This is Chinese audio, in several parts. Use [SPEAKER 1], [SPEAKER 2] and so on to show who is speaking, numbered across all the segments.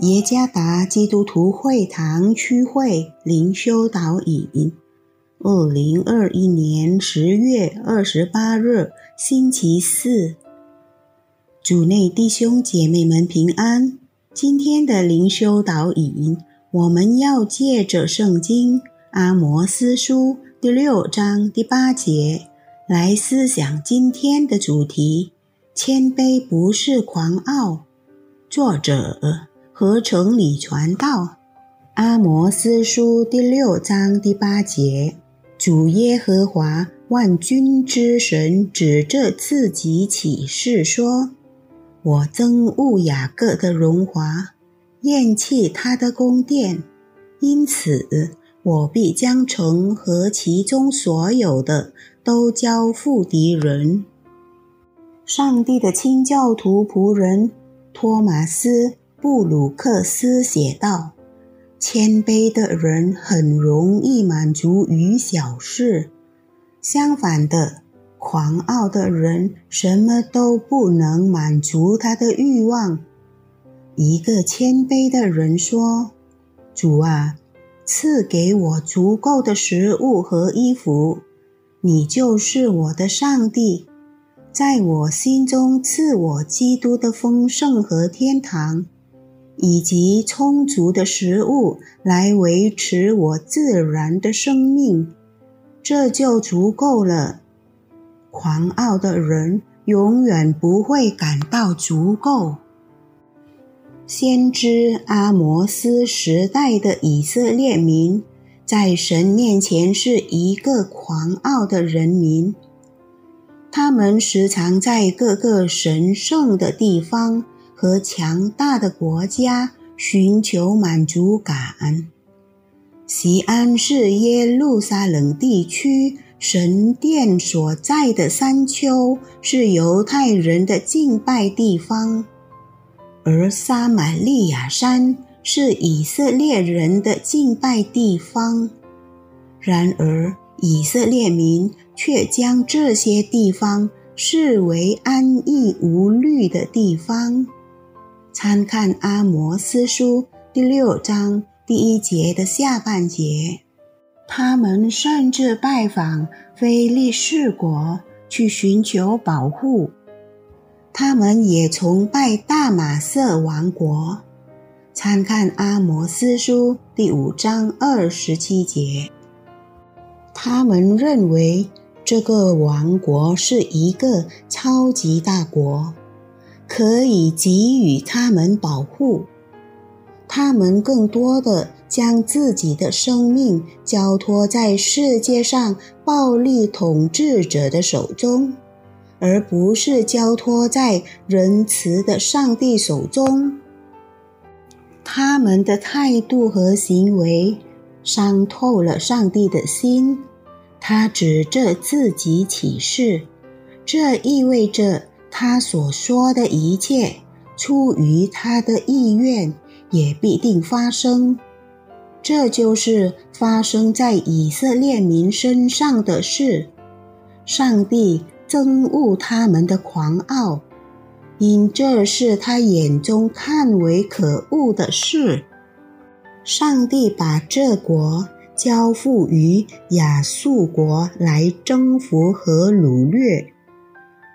[SPEAKER 1] 耶加达基督徒会堂区会灵修导引，二零二一年十月二十八日星期四，主内弟兄姐妹们平安。今天的灵修导引，我们要借着圣经阿摩斯书第六章第八节来思想今天的主题：谦卑不是狂傲。作者合成里传道，阿摩斯书第六章第八节，主耶和华万军之神指着自己起誓说：“我憎恶雅各的荣华，厌弃他的宫殿，因此我必将城和其中所有的都交付敌人。”上帝的清教徒仆人。托马斯·布鲁克斯写道：“谦卑的人很容易满足于小事，相反的，狂傲的人什么都不能满足他的欲望。”一个谦卑的人说：“主啊，赐给我足够的食物和衣服，你就是我的上帝。”在我心中赐我基督的丰盛和天堂，以及充足的食物来维持我自然的生命，这就足够了。狂傲的人永远不会感到足够。先知阿摩斯时代的以色列民，在神面前是一个狂傲的人民。他们时常在各个神圣的地方和强大的国家寻求满足感。西安是耶路撒冷地区神殿所在的山丘，是犹太人的敬拜地方；而撒玛利亚山是以色列人的敬拜地方。然而，以色列民却将这些地方视为安逸无虑的地方。参看阿摩斯书第六章第一节的下半节，他们甚至拜访非利士国去寻求保护。他们也崇拜大马色王国。参看阿摩斯书第五章二十七节。他们认为这个王国是一个超级大国，可以给予他们保护。他们更多的将自己的生命交托在世界上暴力统治者的手中，而不是交托在仁慈的上帝手中。他们的态度和行为伤透了上帝的心。他指着自己起誓，这意味着他所说的一切出于他的意愿，也必定发生。这就是发生在以色列民身上的事。上帝憎恶他们的狂傲，因这是他眼中看为可恶的事。上帝把这国。交付于亚述国来征服和掳掠，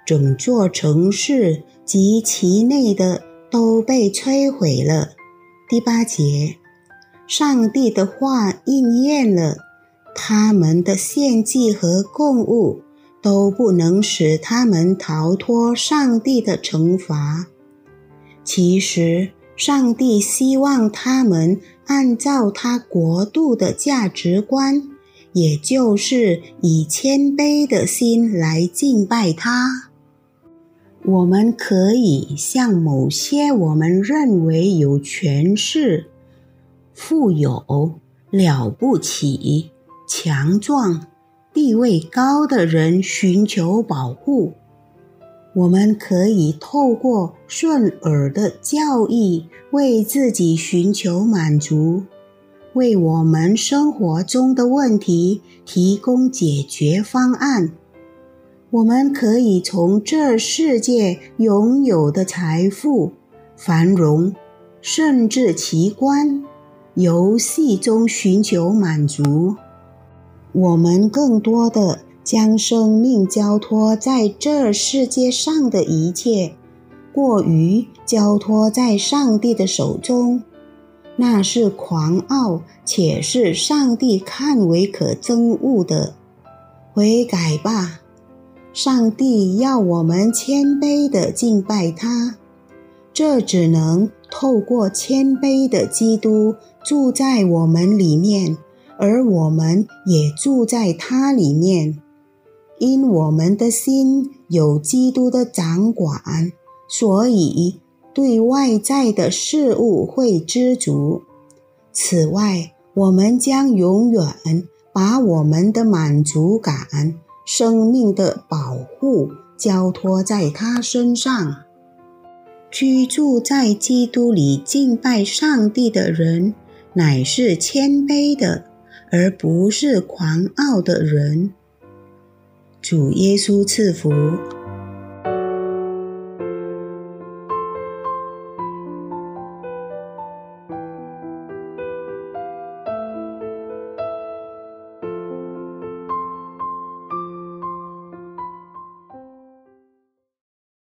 [SPEAKER 1] 整座城市及其内的都被摧毁了。第八节，上帝的话应验了，他们的献祭和供物都不能使他们逃脱上帝的惩罚。其实，上帝希望他们。按照他国度的价值观，也就是以谦卑的心来敬拜他。我们可以向某些我们认为有权势、富有、了不起、强壮、地位高的人寻求保护。我们可以透过顺耳的教义为自己寻求满足，为我们生活中的问题提供解决方案。我们可以从这世界拥有的财富、繁荣、甚至奇观，游戏中寻求满足。我们更多的将生命交托在这世界上的一切，过于交托在上帝的手中，那是狂傲，且是上帝看为可憎恶的。悔改吧，上帝要我们谦卑的敬拜他，这只能透过谦卑的基督住在我们里面。而我们也住在他里面，因我们的心有基督的掌管，所以对外在的事物会知足。此外，我们将永远把我们的满足感、生命的保护交托在他身上。居住在基督里敬拜上帝的人，乃是谦卑的。而不是狂傲的人。主耶稣赐福。